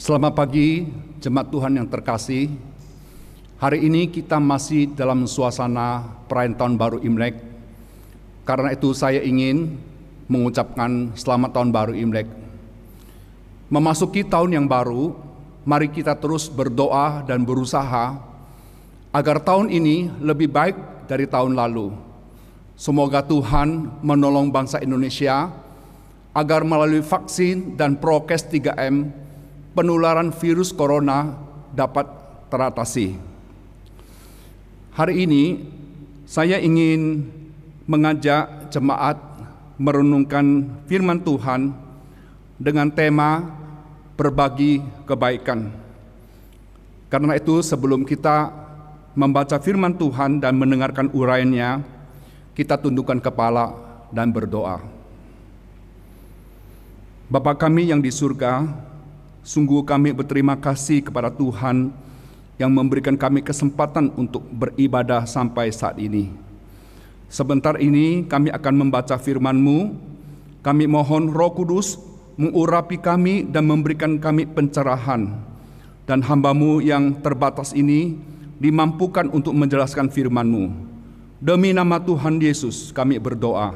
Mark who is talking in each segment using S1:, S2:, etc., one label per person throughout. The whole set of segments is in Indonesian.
S1: Selamat pagi, jemaat Tuhan yang terkasih. Hari ini kita masih dalam suasana perayaan tahun baru Imlek. Karena itu saya ingin mengucapkan selamat tahun baru Imlek. Memasuki tahun yang baru, mari kita terus berdoa dan berusaha agar tahun ini lebih baik dari tahun lalu. Semoga Tuhan menolong bangsa Indonesia agar melalui vaksin dan prokes 3M penularan virus corona dapat teratasi. Hari ini saya ingin mengajak jemaat merenungkan firman Tuhan dengan tema berbagi kebaikan. Karena itu sebelum kita membaca firman Tuhan dan mendengarkan uraiannya, kita tundukkan kepala dan berdoa. Bapa kami yang di surga, sungguh kami berterima kasih kepada Tuhan yang memberikan kami kesempatan untuk beribadah sampai saat ini. Sebentar ini kami akan membaca firman-Mu. Kami mohon Roh Kudus mengurapi kami dan memberikan kami pencerahan. Dan hamba-Mu yang terbatas ini dimampukan untuk menjelaskan firman-Mu. Demi nama Tuhan Yesus kami berdoa.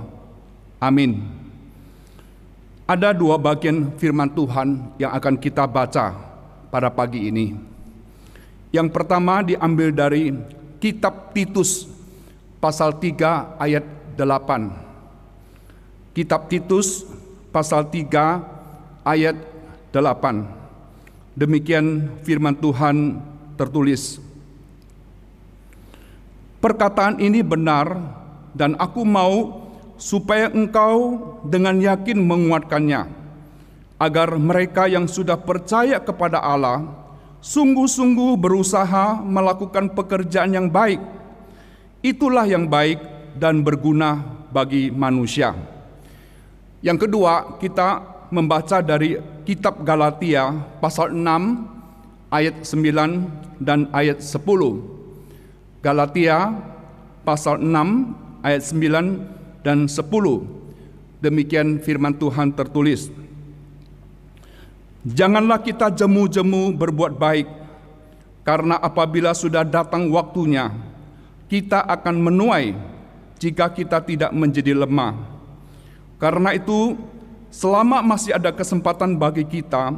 S1: Amin. Ada dua bagian firman Tuhan yang akan kita baca pada pagi ini. Yang pertama diambil dari kitab Titus pasal 3 ayat 8. Kitab Titus pasal 3 ayat 8. Demikian firman Tuhan tertulis. Perkataan ini benar dan aku mau supaya engkau dengan yakin menguatkannya, agar mereka yang sudah percaya kepada Allah sungguh-sungguh berusaha melakukan pekerjaan yang baik. Itulah yang baik dan berguna bagi manusia. Yang kedua, kita membaca dari kitab Galatia pasal 6 ayat 9 dan ayat 10. Galatia pasal 6 ayat 9 dan 10. Demikian firman Tuhan tertulis. Janganlah kita jemu-jemu berbuat baik, karena apabila sudah datang waktunya, kita akan menuai jika kita tidak menjadi lemah. Karena itu, selama masih ada kesempatan bagi kita,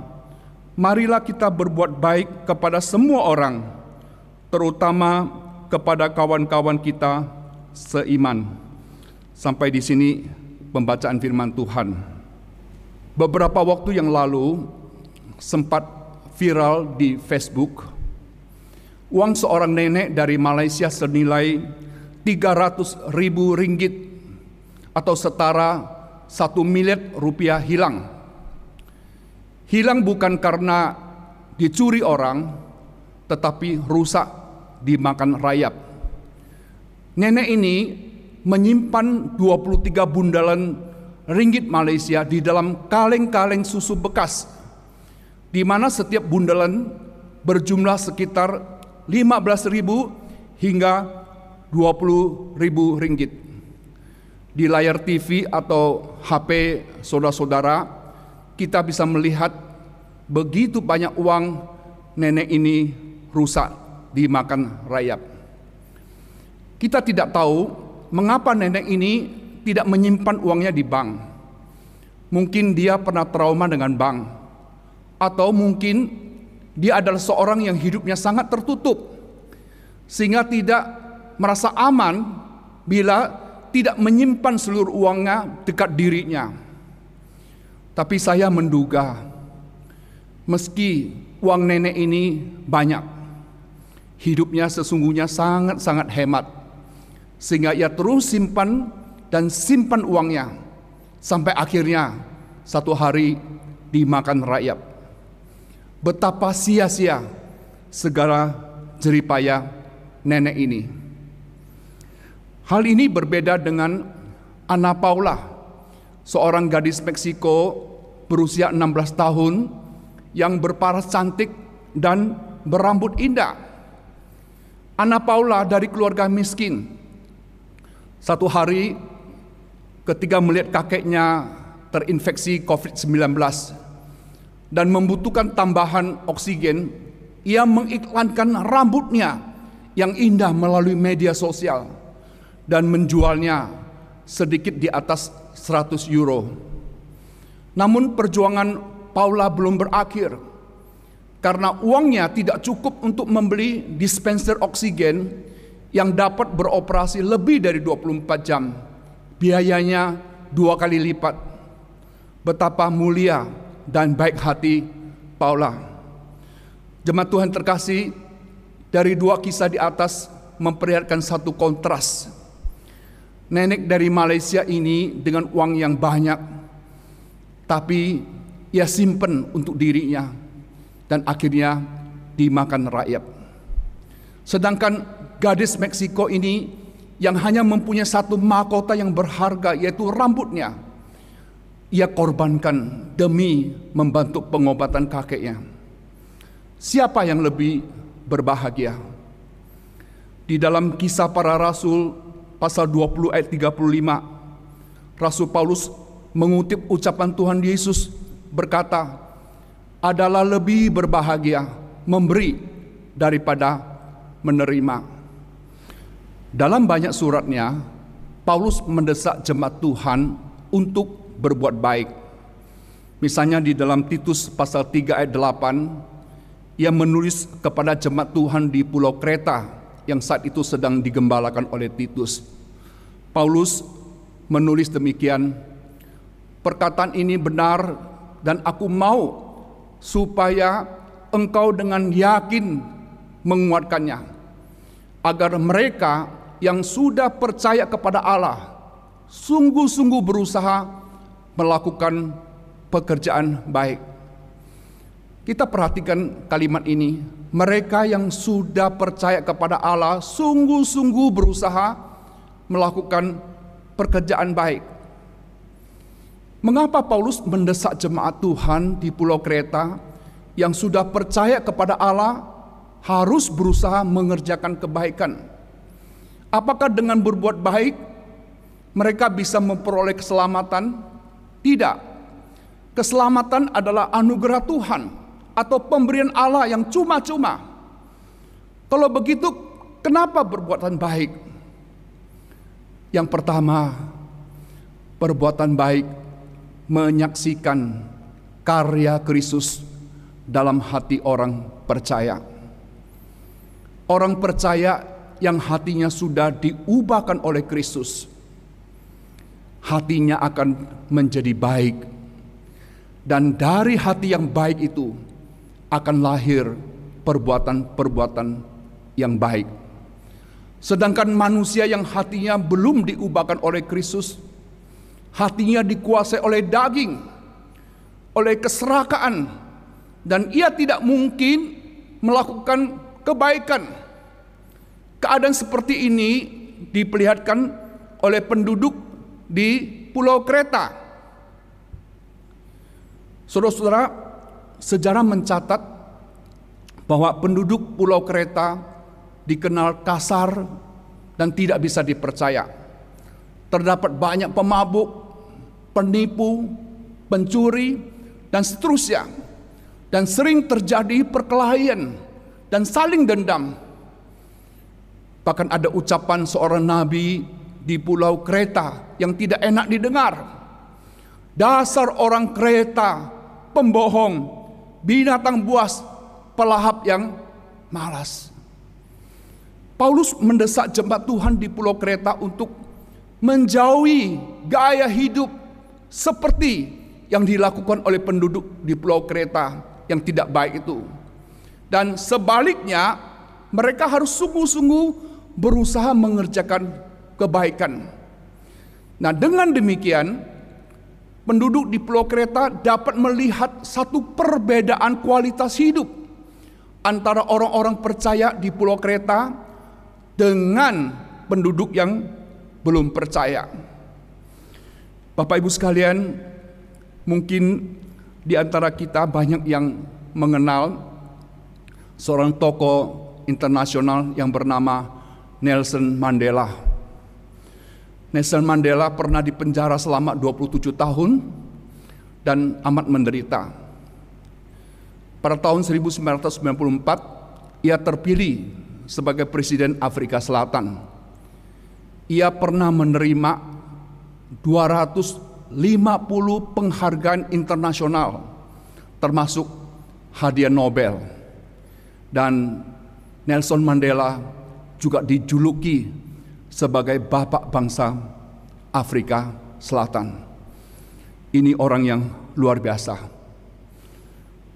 S1: marilah kita berbuat baik kepada semua orang, terutama kepada kawan-kawan kita seiman. Sampai di sini pembacaan firman Tuhan. Beberapa waktu yang lalu sempat viral di Facebook uang seorang nenek dari Malaysia senilai 300 ribu ringgit atau setara satu miliar rupiah hilang. Hilang bukan karena dicuri orang, tetapi rusak dimakan rayap. Nenek ini menyimpan 23 bundalan ringgit Malaysia di dalam kaleng-kaleng susu bekas di mana setiap bundalan berjumlah sekitar 15.000 hingga 20.000 ringgit. Di layar TV atau HP saudara-saudara kita bisa melihat begitu banyak uang nenek ini rusak dimakan rayap. Kita tidak tahu mengapa nenek ini tidak menyimpan uangnya di bank. Mungkin dia pernah trauma dengan bank, atau mungkin dia adalah seorang yang hidupnya sangat tertutup, sehingga tidak merasa aman bila tidak menyimpan seluruh uangnya dekat dirinya. Tapi saya menduga, meski uang nenek ini banyak, hidupnya sesungguhnya sangat-sangat hemat sehingga ia terus simpan dan simpan uangnya sampai akhirnya satu hari dimakan rakyat. Betapa sia-sia segala jeripaya nenek ini. Hal ini berbeda dengan Ana Paula, seorang gadis Meksiko berusia 16 tahun yang berparas cantik dan berambut indah. Ana Paula dari keluarga miskin satu hari ketika melihat kakeknya terinfeksi COVID-19, dan membutuhkan tambahan oksigen, ia mengiklankan rambutnya yang indah melalui media sosial dan menjualnya sedikit di atas 100 euro. Namun perjuangan Paula belum berakhir karena uangnya tidak cukup untuk membeli dispenser oksigen yang dapat beroperasi lebih dari 24 jam. Biayanya dua kali lipat. Betapa mulia dan baik hati Paula. Jemaat Tuhan terkasih, dari dua kisah di atas memperlihatkan satu kontras. Nenek dari Malaysia ini dengan uang yang banyak, tapi ia simpen untuk dirinya dan akhirnya dimakan rakyat. Sedangkan gadis Meksiko ini yang hanya mempunyai satu mahkota yang berharga yaitu rambutnya ia korbankan demi membantu pengobatan kakeknya. Siapa yang lebih berbahagia? Di dalam kisah para rasul pasal 20 ayat 35, Rasul Paulus mengutip ucapan Tuhan Yesus berkata, adalah lebih berbahagia memberi daripada menerima. Dalam banyak suratnya, Paulus mendesak jemaat Tuhan untuk berbuat baik. Misalnya di dalam Titus pasal 3 ayat 8, ia menulis kepada jemaat Tuhan di Pulau Kreta yang saat itu sedang digembalakan oleh Titus. Paulus menulis demikian, perkataan ini benar dan aku mau supaya engkau dengan yakin menguatkannya agar mereka yang sudah percaya kepada Allah sungguh-sungguh berusaha melakukan pekerjaan baik. Kita perhatikan kalimat ini, mereka yang sudah percaya kepada Allah sungguh-sungguh berusaha melakukan pekerjaan baik. Mengapa Paulus mendesak jemaat Tuhan di Pulau Kreta yang sudah percaya kepada Allah harus berusaha mengerjakan kebaikan? Apakah dengan berbuat baik mereka bisa memperoleh keselamatan? Tidak. Keselamatan adalah anugerah Tuhan atau pemberian Allah yang cuma-cuma. Kalau begitu, kenapa perbuatan baik? Yang pertama, perbuatan baik menyaksikan karya Kristus dalam hati orang percaya. Orang percaya yang hatinya sudah diubahkan oleh Kristus hatinya akan menjadi baik. Dan dari hati yang baik itu akan lahir perbuatan-perbuatan yang baik. Sedangkan manusia yang hatinya belum diubahkan oleh Kristus, hatinya dikuasai oleh daging, oleh keserakaan, dan ia tidak mungkin melakukan kebaikan. Keadaan seperti ini diperlihatkan oleh penduduk di Pulau Kreta. Saudara-saudara, sejarah mencatat bahwa penduduk Pulau Kreta dikenal kasar dan tidak bisa dipercaya. Terdapat banyak pemabuk, penipu, pencuri, dan seterusnya. Dan sering terjadi perkelahian dan saling dendam. Bahkan ada ucapan seorang nabi di pulau Kreta yang tidak enak didengar. Dasar orang Kreta, pembohong, binatang buas, pelahap yang malas. Paulus mendesak jemaat Tuhan di pulau Kreta untuk menjauhi gaya hidup seperti yang dilakukan oleh penduduk di pulau Kreta yang tidak baik itu. Dan sebaliknya, mereka harus sungguh-sungguh berusaha mengerjakan kebaikan. Nah, dengan demikian penduduk di Pulau Kreta dapat melihat satu perbedaan kualitas hidup antara orang-orang percaya di Pulau Kreta dengan penduduk yang belum percaya. Bapak Ibu sekalian, mungkin di antara kita banyak yang mengenal seorang tokoh internasional yang bernama Nelson Mandela. Nelson Mandela pernah dipenjara selama 27 tahun dan amat menderita. pada tahun 1994 ia terpilih sebagai presiden Afrika Selatan. Ia pernah menerima 250 penghargaan internasional termasuk hadiah Nobel. Dan Nelson Mandela juga dijuluki sebagai bapak bangsa Afrika Selatan. Ini orang yang luar biasa.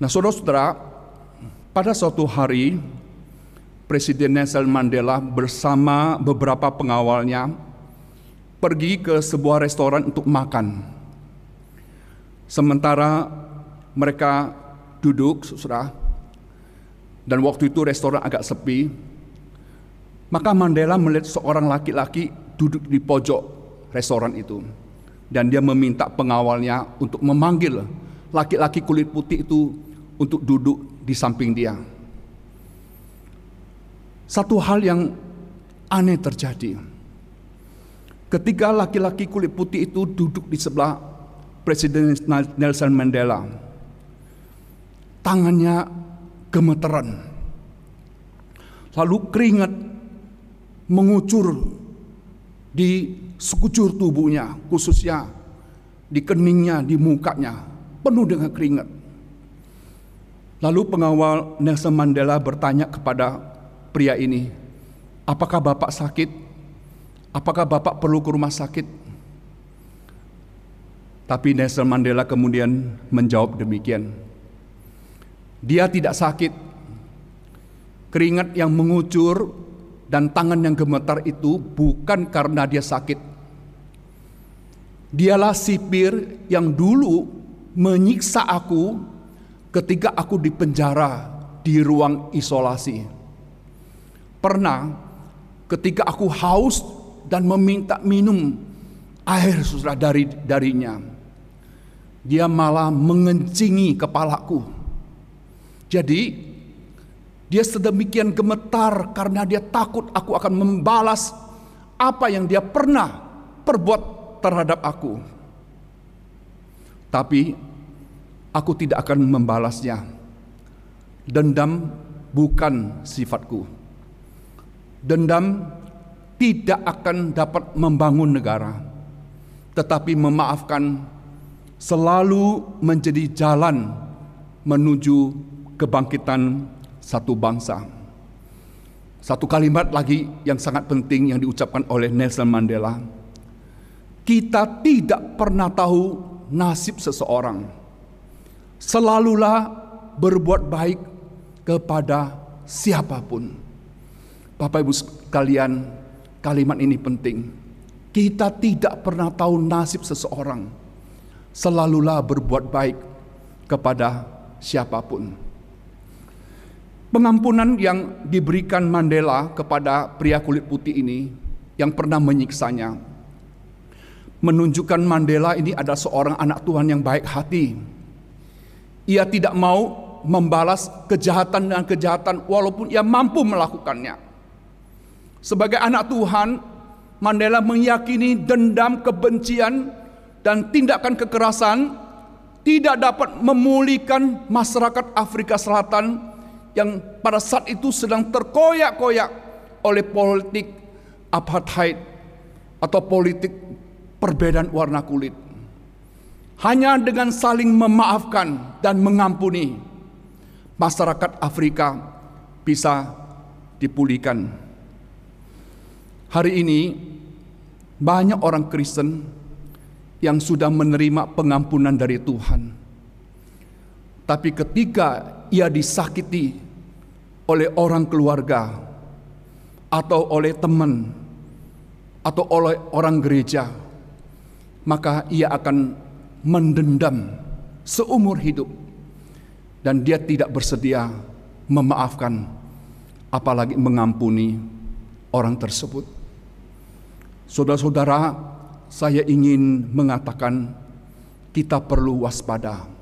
S1: Nah, saudara-saudara, pada suatu hari Presiden Nelson Mandela bersama beberapa pengawalnya pergi ke sebuah restoran untuk makan. Sementara mereka duduk, saudara, dan waktu itu restoran agak sepi, maka Mandela melihat seorang laki-laki duduk di pojok restoran itu. Dan dia meminta pengawalnya untuk memanggil laki-laki kulit putih itu untuk duduk di samping dia. Satu hal yang aneh terjadi. Ketika laki-laki kulit putih itu duduk di sebelah Presiden Nelson Mandela, tangannya gemeteran. Lalu keringat mengucur di sekujur tubuhnya, khususnya di keningnya, di mukanya, penuh dengan keringat. Lalu pengawal Nelson Mandela bertanya kepada pria ini, apakah bapak sakit? Apakah bapak perlu ke rumah sakit? Tapi Nelson Mandela kemudian menjawab demikian. Dia tidak sakit. Keringat yang mengucur dan tangan yang gemetar itu bukan karena dia sakit. Dialah sipir yang dulu menyiksa aku ketika aku di penjara di ruang isolasi. Pernah ketika aku haus dan meminta minum air susah dari darinya. Dia malah mengencingi kepalaku. Jadi dia sedemikian gemetar karena dia takut aku akan membalas apa yang dia pernah perbuat terhadap aku. Tapi aku tidak akan membalasnya. Dendam bukan sifatku. Dendam tidak akan dapat membangun negara, tetapi memaafkan selalu menjadi jalan menuju kebangkitan satu bangsa. Satu kalimat lagi yang sangat penting yang diucapkan oleh Nelson Mandela. Kita tidak pernah tahu nasib seseorang. Selalulah berbuat baik kepada siapa pun. Bapak Ibu sekalian, kalimat ini penting. Kita tidak pernah tahu nasib seseorang. Selalulah berbuat baik kepada siapa pun. Pengampunan yang diberikan Mandela kepada pria kulit putih ini yang pernah menyiksanya menunjukkan Mandela ini adalah seorang anak Tuhan yang baik hati. Ia tidak mau membalas kejahatan dengan kejahatan walaupun ia mampu melakukannya. Sebagai anak Tuhan, Mandela meyakini dendam, kebencian, dan tindakan kekerasan tidak dapat memulihkan masyarakat Afrika Selatan yang pada saat itu sedang terkoyak-koyak oleh politik apartheid atau politik perbedaan warna kulit. Hanya dengan saling memaafkan dan mengampuni, masyarakat Afrika bisa dipulihkan. Hari ini banyak orang Kristen yang sudah menerima pengampunan dari Tuhan. Tapi ketika ia disakiti oleh orang keluarga atau oleh teman atau oleh orang gereja, maka ia akan mendendam seumur hidup dan dia tidak bersedia memaafkan apalagi mengampuni orang tersebut. Saudara-saudara, saya ingin mengatakan kita perlu waspada.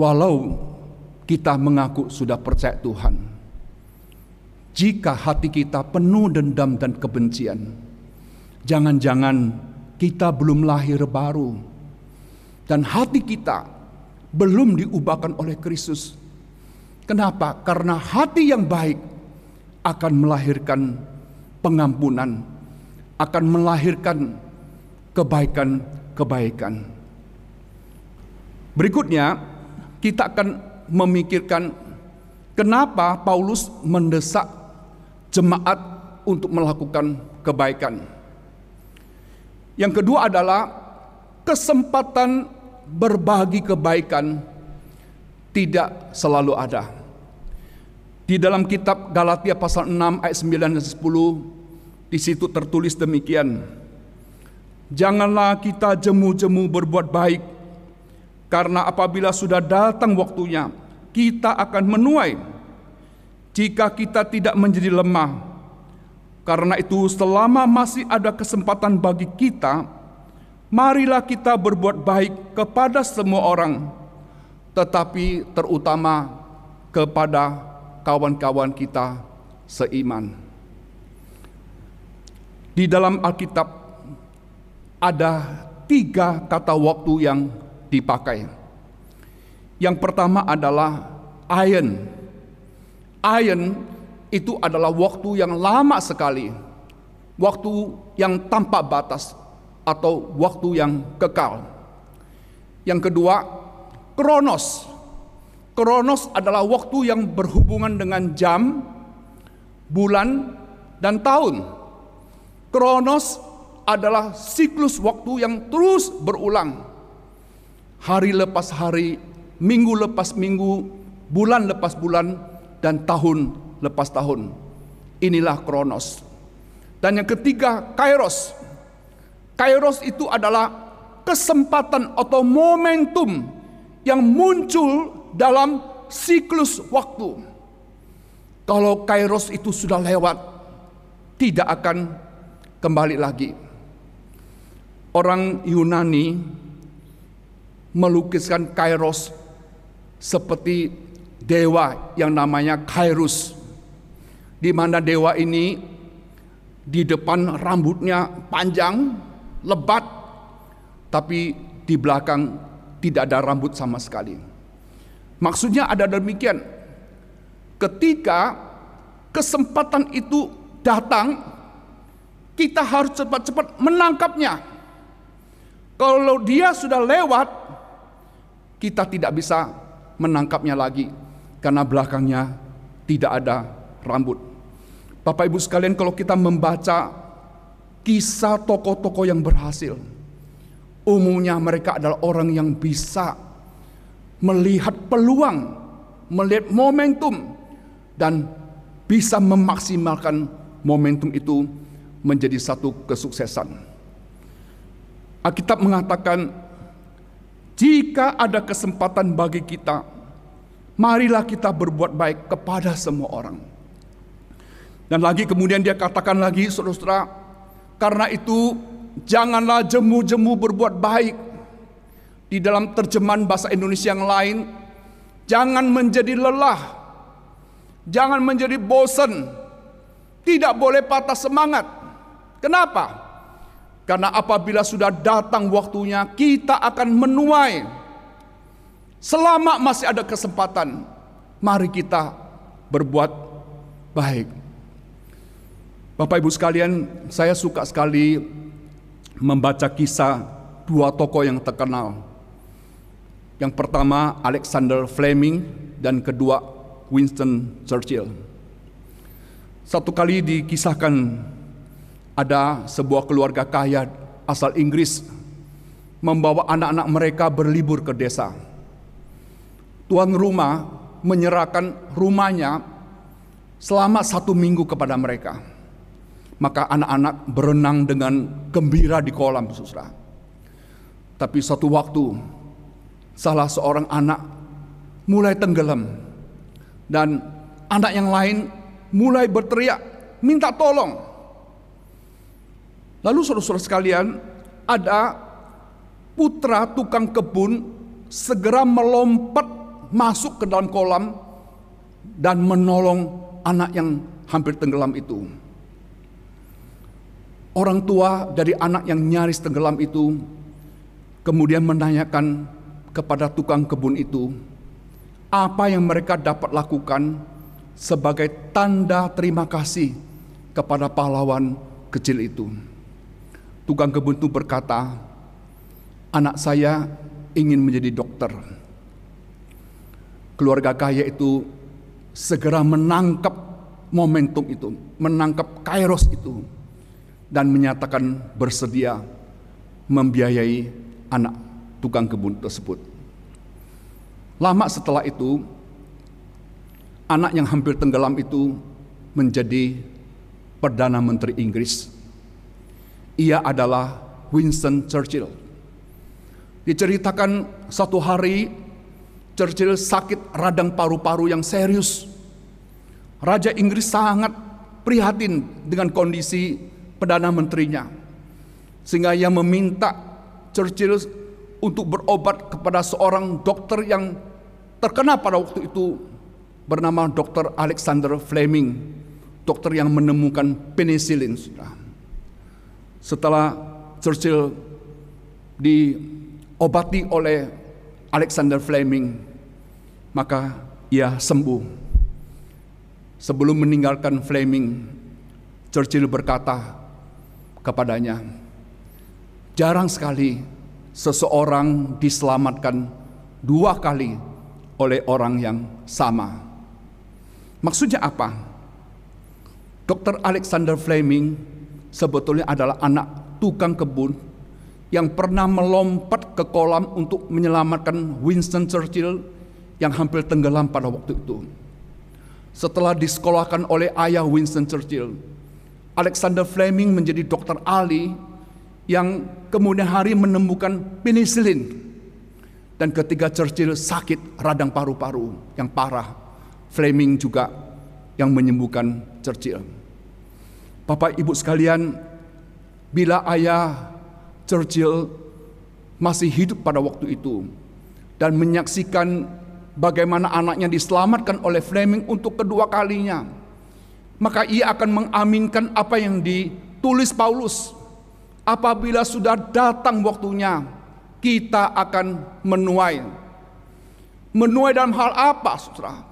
S1: Walau kita mengaku sudah percaya Tuhan. Jika hati kita penuh dendam dan kebencian, jangan-jangan kita belum lahir baru, dan hati kita belum diubahkan oleh Kristus. Kenapa? Karena hati yang baik akan melahirkan pengampunan, akan melahirkan kebaikan-kebaikan. Berikutnya, kita akan memikirkan kenapa Paulus mendesak jemaat untuk melakukan kebaikan. Yang kedua adalah kesempatan berbagi kebaikan tidak selalu ada. Di dalam kitab Galatia pasal 6 ayat 9 dan 10 di situ tertulis demikian. Janganlah kita jemu-jemu berbuat baik karena apabila sudah datang waktunya kita akan menuai jika kita tidak menjadi lemah karena itu selama masih ada kesempatan bagi kita, marilah kita berbuat baik kepada semua orang, tetapi terutama kepada kawan-kawan kita seiman. Di dalam Alkitab ada tiga kata waktu yang dipakai. Yang pertama adalah iron. Iron itu adalah waktu yang lama sekali, waktu yang tanpa batas atau waktu yang kekal. Yang kedua, kronos. Kronos adalah waktu yang berhubungan dengan jam, bulan, dan tahun. Kronos adalah siklus waktu yang terus berulang. Hari lepas hari, minggu lepas minggu, bulan lepas bulan, dan tahun lepas tahun. Inilah kronos. Dan yang ketiga, kairos. Kairos itu adalah kesempatan atau momentum yang muncul dalam siklus waktu. Kalau kairos itu sudah lewat, tidak akan kembali lagi. Orang Yunani melukiskan kairos seperti dewa yang namanya Kairos di mana dewa ini di depan rambutnya panjang, lebat, tapi di belakang tidak ada rambut sama sekali. Maksudnya ada demikian. Ketika kesempatan itu datang, kita harus cepat-cepat menangkapnya. Kalau dia sudah lewat, kita tidak bisa menangkapnya lagi karena belakangnya tidak ada rambut. Bapak Ibu sekalian kalau kita membaca kisah tokoh-tokoh yang berhasil, umumnya mereka adalah orang yang bisa melihat peluang, melihat momentum, dan bisa memaksimalkan momentum itu menjadi satu kesuksesan. Alkitab mengatakan, jika ada kesempatan bagi kita, marilah kita berbuat baik kepada semua orang. Dan lagi kemudian dia katakan lagi saudara-saudara, karena itu janganlah jemu-jemu berbuat baik. Di dalam terjemahan bahasa Indonesia yang lain, jangan menjadi lelah, jangan menjadi bosan, tidak boleh patah semangat. Kenapa? Karena apabila sudah datang waktunya, kita akan menuai. Selama masih ada kesempatan, mari kita berbuat baik. Bapak Ibu sekalian, saya suka sekali membaca kisah dua tokoh yang terkenal. Yang pertama Alexander Fleming dan kedua Winston Churchill. Satu kali dikisahkan ada sebuah keluarga kaya asal Inggris membawa anak-anak mereka berlibur ke desa. Tuan rumah menyerahkan rumahnya selama satu minggu kepada mereka maka anak-anak berenang dengan gembira di kolam, saudara. Tapi suatu waktu, salah seorang anak mulai tenggelam, dan anak yang lain mulai berteriak, minta tolong. Lalu saudara-saudara sekalian, ada putra tukang kebun segera melompat masuk ke dalam kolam dan menolong anak yang hampir tenggelam itu. Orang tua dari anak yang nyaris tenggelam itu kemudian menanyakan kepada tukang kebun itu apa yang mereka dapat lakukan sebagai tanda terima kasih kepada pahlawan kecil itu. Tukang kebun itu berkata, "Anak saya ingin menjadi dokter." Keluarga kaya itu segera menangkap momentum itu, menangkap kairos itu, dan menyatakan bersedia membiayai anak tukang kebun tersebut. Lama setelah itu, anak yang hampir tenggelam itu menjadi Perdana Menteri Inggris. Ia adalah Winston Churchill. Diceritakan satu hari Churchill sakit radang paru-paru yang serius. Raja Inggris sangat prihatin dengan kondisi Perdana Menterinya. Sehingga ia meminta Churchill untuk berobat kepada seorang dokter yang terkenal pada waktu itu bernama Dr. Alexander Fleming, dokter yang menemukan penicillin. Setelah Churchill diobati oleh Alexander Fleming, maka ia sembuh. Sebelum meninggalkan Fleming, Churchill berkata, kepadanya. Jarang sekali seseorang diselamatkan dua kali oleh orang yang sama. Maksudnya apa? Dr. Alexander Fleming sebetulnya adalah anak tukang kebun yang pernah melompat ke kolam untuk menyelamatkan Winston Churchill yang hampir tenggelam pada waktu itu. Setelah disekolahkan oleh ayah Winston Churchill, Alexander Fleming menjadi dokter ahli yang kemudian hari menemukan penicillin. Dan ketika Churchill sakit radang paru-paru yang parah, Fleming juga yang menyembuhkan Churchill. Bapak Ibu sekalian, bila ayah Churchill masih hidup pada waktu itu dan menyaksikan bagaimana anaknya diselamatkan oleh Fleming untuk kedua kalinya, maka ia akan mengaminkan apa yang ditulis Paulus. Apabila sudah datang waktunya, kita akan menuai. Menuai dalam hal apa, saudara?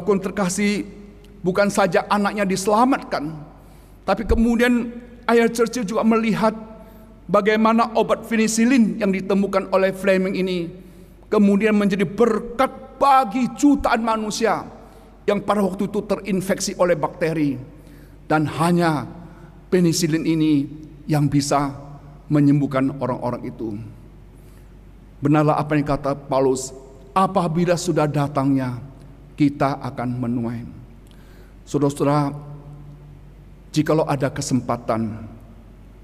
S1: Pun terkasih, bukan saja anaknya diselamatkan, tapi kemudian ayah Churchill juga melihat bagaimana obat penicillin yang ditemukan oleh Fleming ini kemudian menjadi berkat bagi jutaan manusia yang pada waktu itu terinfeksi oleh bakteri dan hanya penisilin ini yang bisa menyembuhkan orang-orang itu. Benarlah apa yang kata Paulus, apabila sudah datangnya kita akan menuai. Saudara-saudara, jikalau ada kesempatan,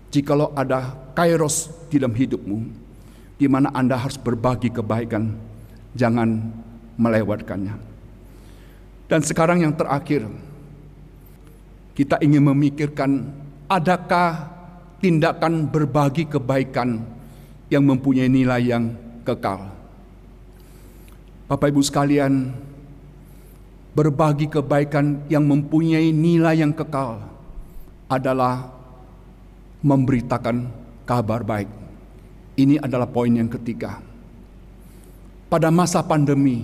S1: jikalau ada kairos di dalam hidupmu, di mana Anda harus berbagi kebaikan, jangan melewatkannya. Dan sekarang yang terakhir, kita ingin memikirkan adakah tindakan berbagi kebaikan yang mempunyai nilai yang kekal. Bapak Ibu sekalian, berbagi kebaikan yang mempunyai nilai yang kekal adalah memberitakan kabar baik. Ini adalah poin yang ketiga. Pada masa pandemi,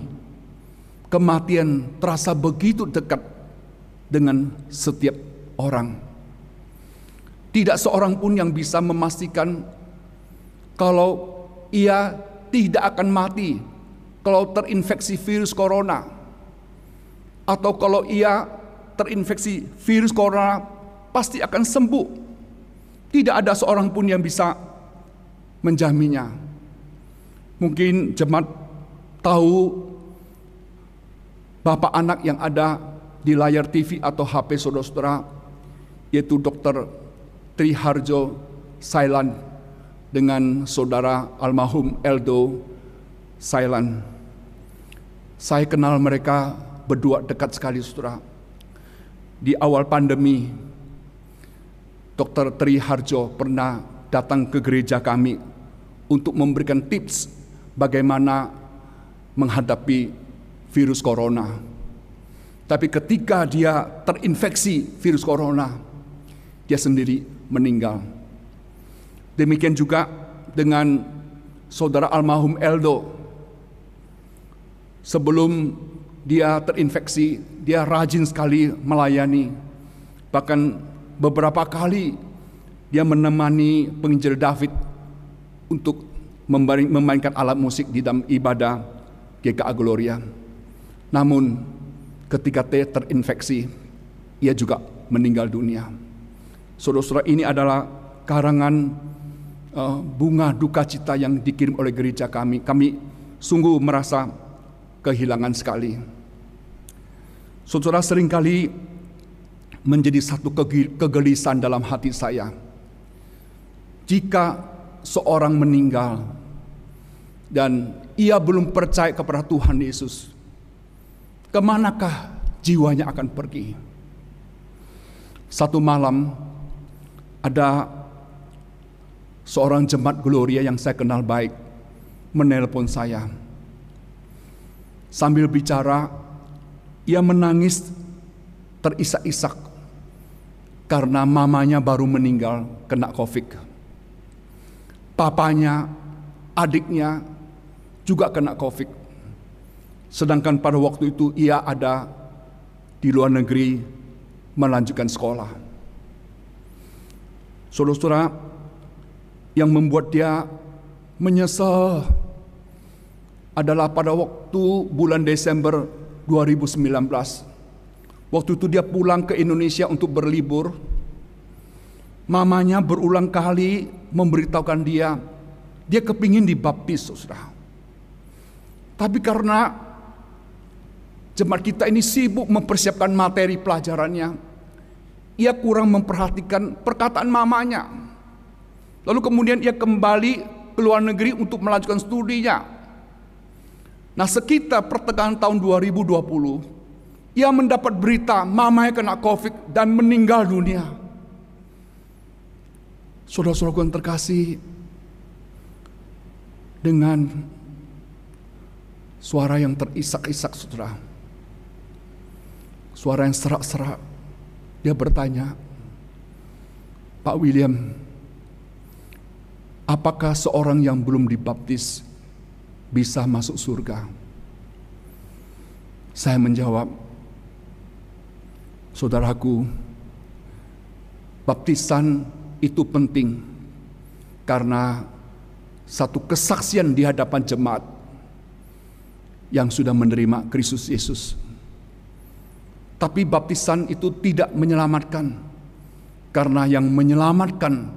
S1: kematian terasa begitu dekat dengan setiap orang. Tidak seorang pun yang bisa memastikan kalau ia tidak akan mati kalau terinfeksi virus corona atau kalau ia terinfeksi virus corona pasti akan sembuh. Tidak ada seorang pun yang bisa menjaminnya. Mungkin jemaat tahu bapak anak yang ada di layar TV atau HP saudara-saudara yaitu Dr. Triharjo Sailan dengan saudara almarhum Eldo Sailan. Saya kenal mereka berdua dekat sekali saudara. Di awal pandemi, Dr. Triharjo pernah datang ke gereja kami untuk memberikan tips bagaimana menghadapi virus corona. Tapi ketika dia terinfeksi virus corona, dia sendiri meninggal. Demikian juga dengan saudara almarhum Eldo. Sebelum dia terinfeksi, dia rajin sekali melayani. Bahkan beberapa kali dia menemani penginjil David untuk memainkan alat musik di dalam ibadah GKA Gloria. Namun ketika dia terinfeksi, ia juga meninggal dunia. Saudara-saudara ini adalah karangan uh, bunga duka cita yang dikirim oleh gereja kami. Kami sungguh merasa kehilangan sekali. Saudara sering kali menjadi satu kegelisahan dalam hati saya. Jika seorang meninggal dan ia belum percaya kepada Tuhan Yesus, ke manakah jiwanya akan pergi? Satu malam ada seorang jemaat Gloria yang saya kenal baik menelpon saya. Sambil bicara, ia menangis terisak-isak karena mamanya baru meninggal kena COVID. Papanya, adiknya juga kena COVID. Sedangkan pada waktu itu ia ada di luar negeri melanjutkan sekolah. Saudara-saudara, yang membuat dia menyesal adalah pada waktu bulan Desember 2019. Waktu itu dia pulang ke Indonesia untuk berlibur. Mamanya berulang kali memberitahukan dia, dia kepingin dibaptis, saudara. Tapi karena jemaat kita ini sibuk mempersiapkan materi pelajarannya, ia kurang memperhatikan perkataan mamanya. Lalu kemudian ia kembali ke luar negeri untuk melanjutkan studinya. Nah sekitar pertengahan tahun 2020, ia mendapat berita mamanya kena COVID dan meninggal dunia. Saudara-saudaraku yang terkasih, dengan suara yang terisak-isak saudara. Suara yang serak-serak. Dia bertanya, Pak William, apakah seorang yang belum dibaptis bisa masuk surga? Saya menjawab, saudaraku, baptisan itu penting karena satu kesaksian di hadapan jemaat yang sudah menerima Kristus Yesus. Tapi baptisan itu tidak menyelamatkan karena yang menyelamatkan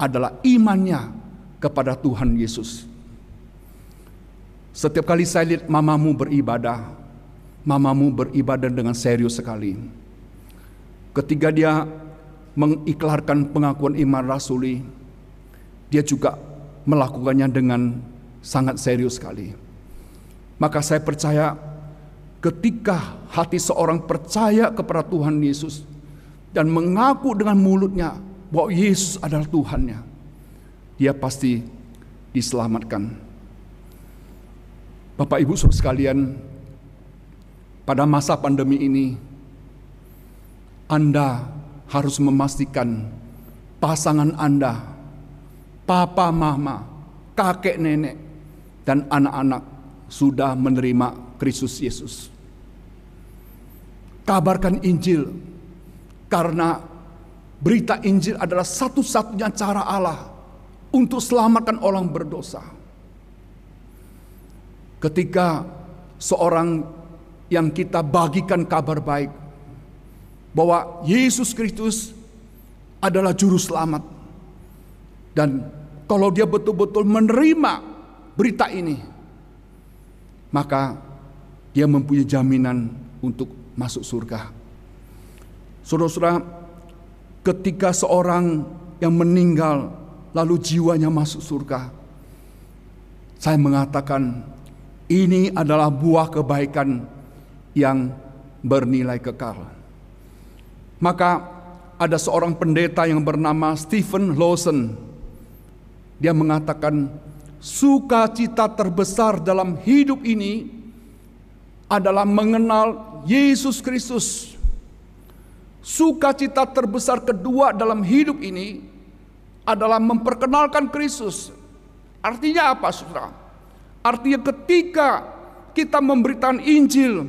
S1: adalah imannya kepada Tuhan Yesus. Setiap kali saya lihat mamamu beribadah, mamamu beribadah dengan serius sekali. Ketika dia mengiklarkan pengakuan iman rasuli, dia juga melakukannya dengan sangat serius sekali. Maka saya percaya ketika hati seorang percaya kepada Tuhan Yesus dan mengaku dengan mulutnya bahwa Yesus adalah Tuhannya, dia pasti diselamatkan. Bapak Ibu Saudara sekalian, pada masa pandemi ini Anda harus memastikan pasangan Anda, papa mama, kakek nenek dan anak-anak sudah menerima Kristus Yesus. Kabarkan Injil karena berita Injil adalah satu-satunya cara Allah untuk selamatkan orang berdosa. Ketika seorang yang kita bagikan kabar baik bahwa Yesus Kristus adalah juru selamat dan kalau dia betul-betul menerima berita ini maka dia mempunyai jaminan untuk masuk surga. Saudara-saudara, ketika seorang yang meninggal lalu jiwanya masuk surga, saya mengatakan ini adalah buah kebaikan yang bernilai kekal. Maka ada seorang pendeta yang bernama Stephen Lawson. Dia mengatakan sukacita terbesar dalam hidup ini adalah mengenal Yesus Kristus. Sukacita terbesar kedua dalam hidup ini adalah memperkenalkan Kristus. Artinya apa saudara? Artinya ketika kita memberikan Injil,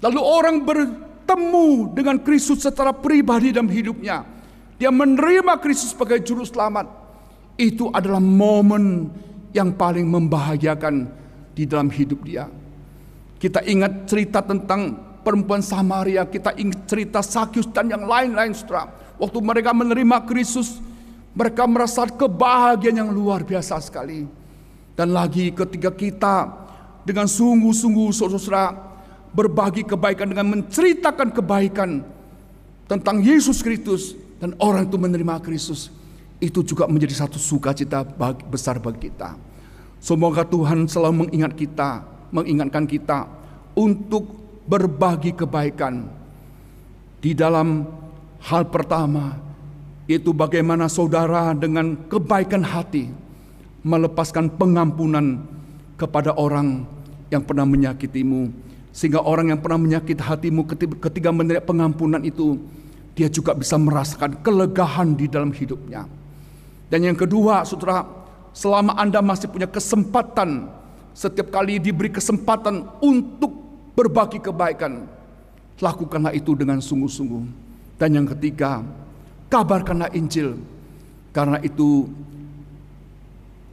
S1: lalu orang bertemu dengan Kristus secara pribadi dalam hidupnya, dia menerima Kristus sebagai juru selamat, itu adalah momen yang paling membahagiakan di dalam hidup dia. Kita ingat cerita tentang perempuan Samaria, kita ingat cerita Sakyus dan yang lain-lain saudara. Waktu mereka menerima Kristus, mereka merasa kebahagiaan yang luar biasa sekali. Dan lagi ketika kita dengan sungguh-sungguh saudara berbagi kebaikan dengan menceritakan kebaikan tentang Yesus Kristus dan orang itu menerima Kristus itu juga menjadi satu sukacita besar bagi kita. Semoga Tuhan selalu mengingat kita, mengingatkan kita untuk berbagi kebaikan di dalam hal pertama yaitu bagaimana saudara dengan kebaikan hati melepaskan pengampunan kepada orang yang pernah menyakitimu sehingga orang yang pernah menyakiti hatimu ketika menerima pengampunan itu dia juga bisa merasakan kelegahan di dalam hidupnya. Dan yang kedua, saudara, selama Anda masih punya kesempatan, setiap kali diberi kesempatan untuk berbagi kebaikan, lakukanlah itu dengan sungguh-sungguh. Dan yang ketiga, kabarkanlah Injil, karena itu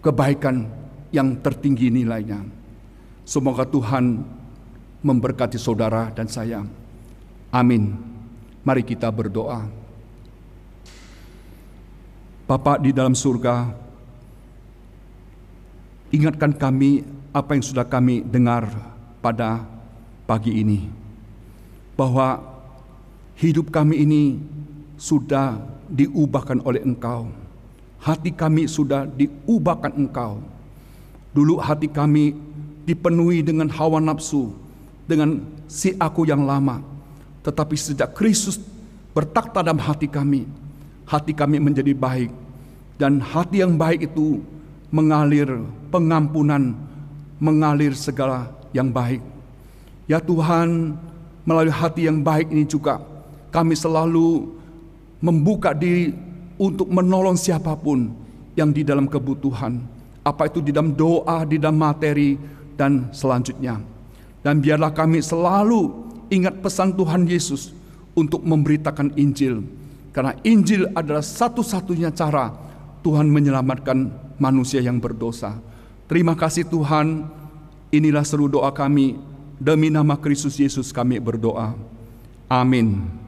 S1: kebaikan yang tertinggi nilainya. Semoga Tuhan memberkati saudara dan saya. Amin. Mari kita berdoa. Bapak di dalam surga, ingatkan kami apa yang sudah kami dengar pada pagi ini. Bahwa hidup kami ini sudah diubahkan oleh Engkau. Hati kami sudah diubahkan Engkau. Dulu hati kami dipenuhi dengan hawa nafsu, dengan si aku yang lama tetapi sejak Kristus bertakhta dalam hati kami, hati kami menjadi baik. Dan hati yang baik itu mengalir pengampunan, mengalir segala yang baik. Ya Tuhan, melalui hati yang baik ini juga kami selalu membuka diri untuk menolong siapa pun yang di dalam kebutuhan. Apa itu di dalam doa, di dalam materi, dan selanjutnya. Dan biarlah kami selalu ingat pesan Tuhan Yesus untuk memberitakan Injil. Karena Injil adalah satu-satunya cara Tuhan menyelamatkan manusia yang berdosa. Terima kasih Tuhan. Inilah seru doa kami. Demi nama Kristus Yesus kami berdoa. Amin.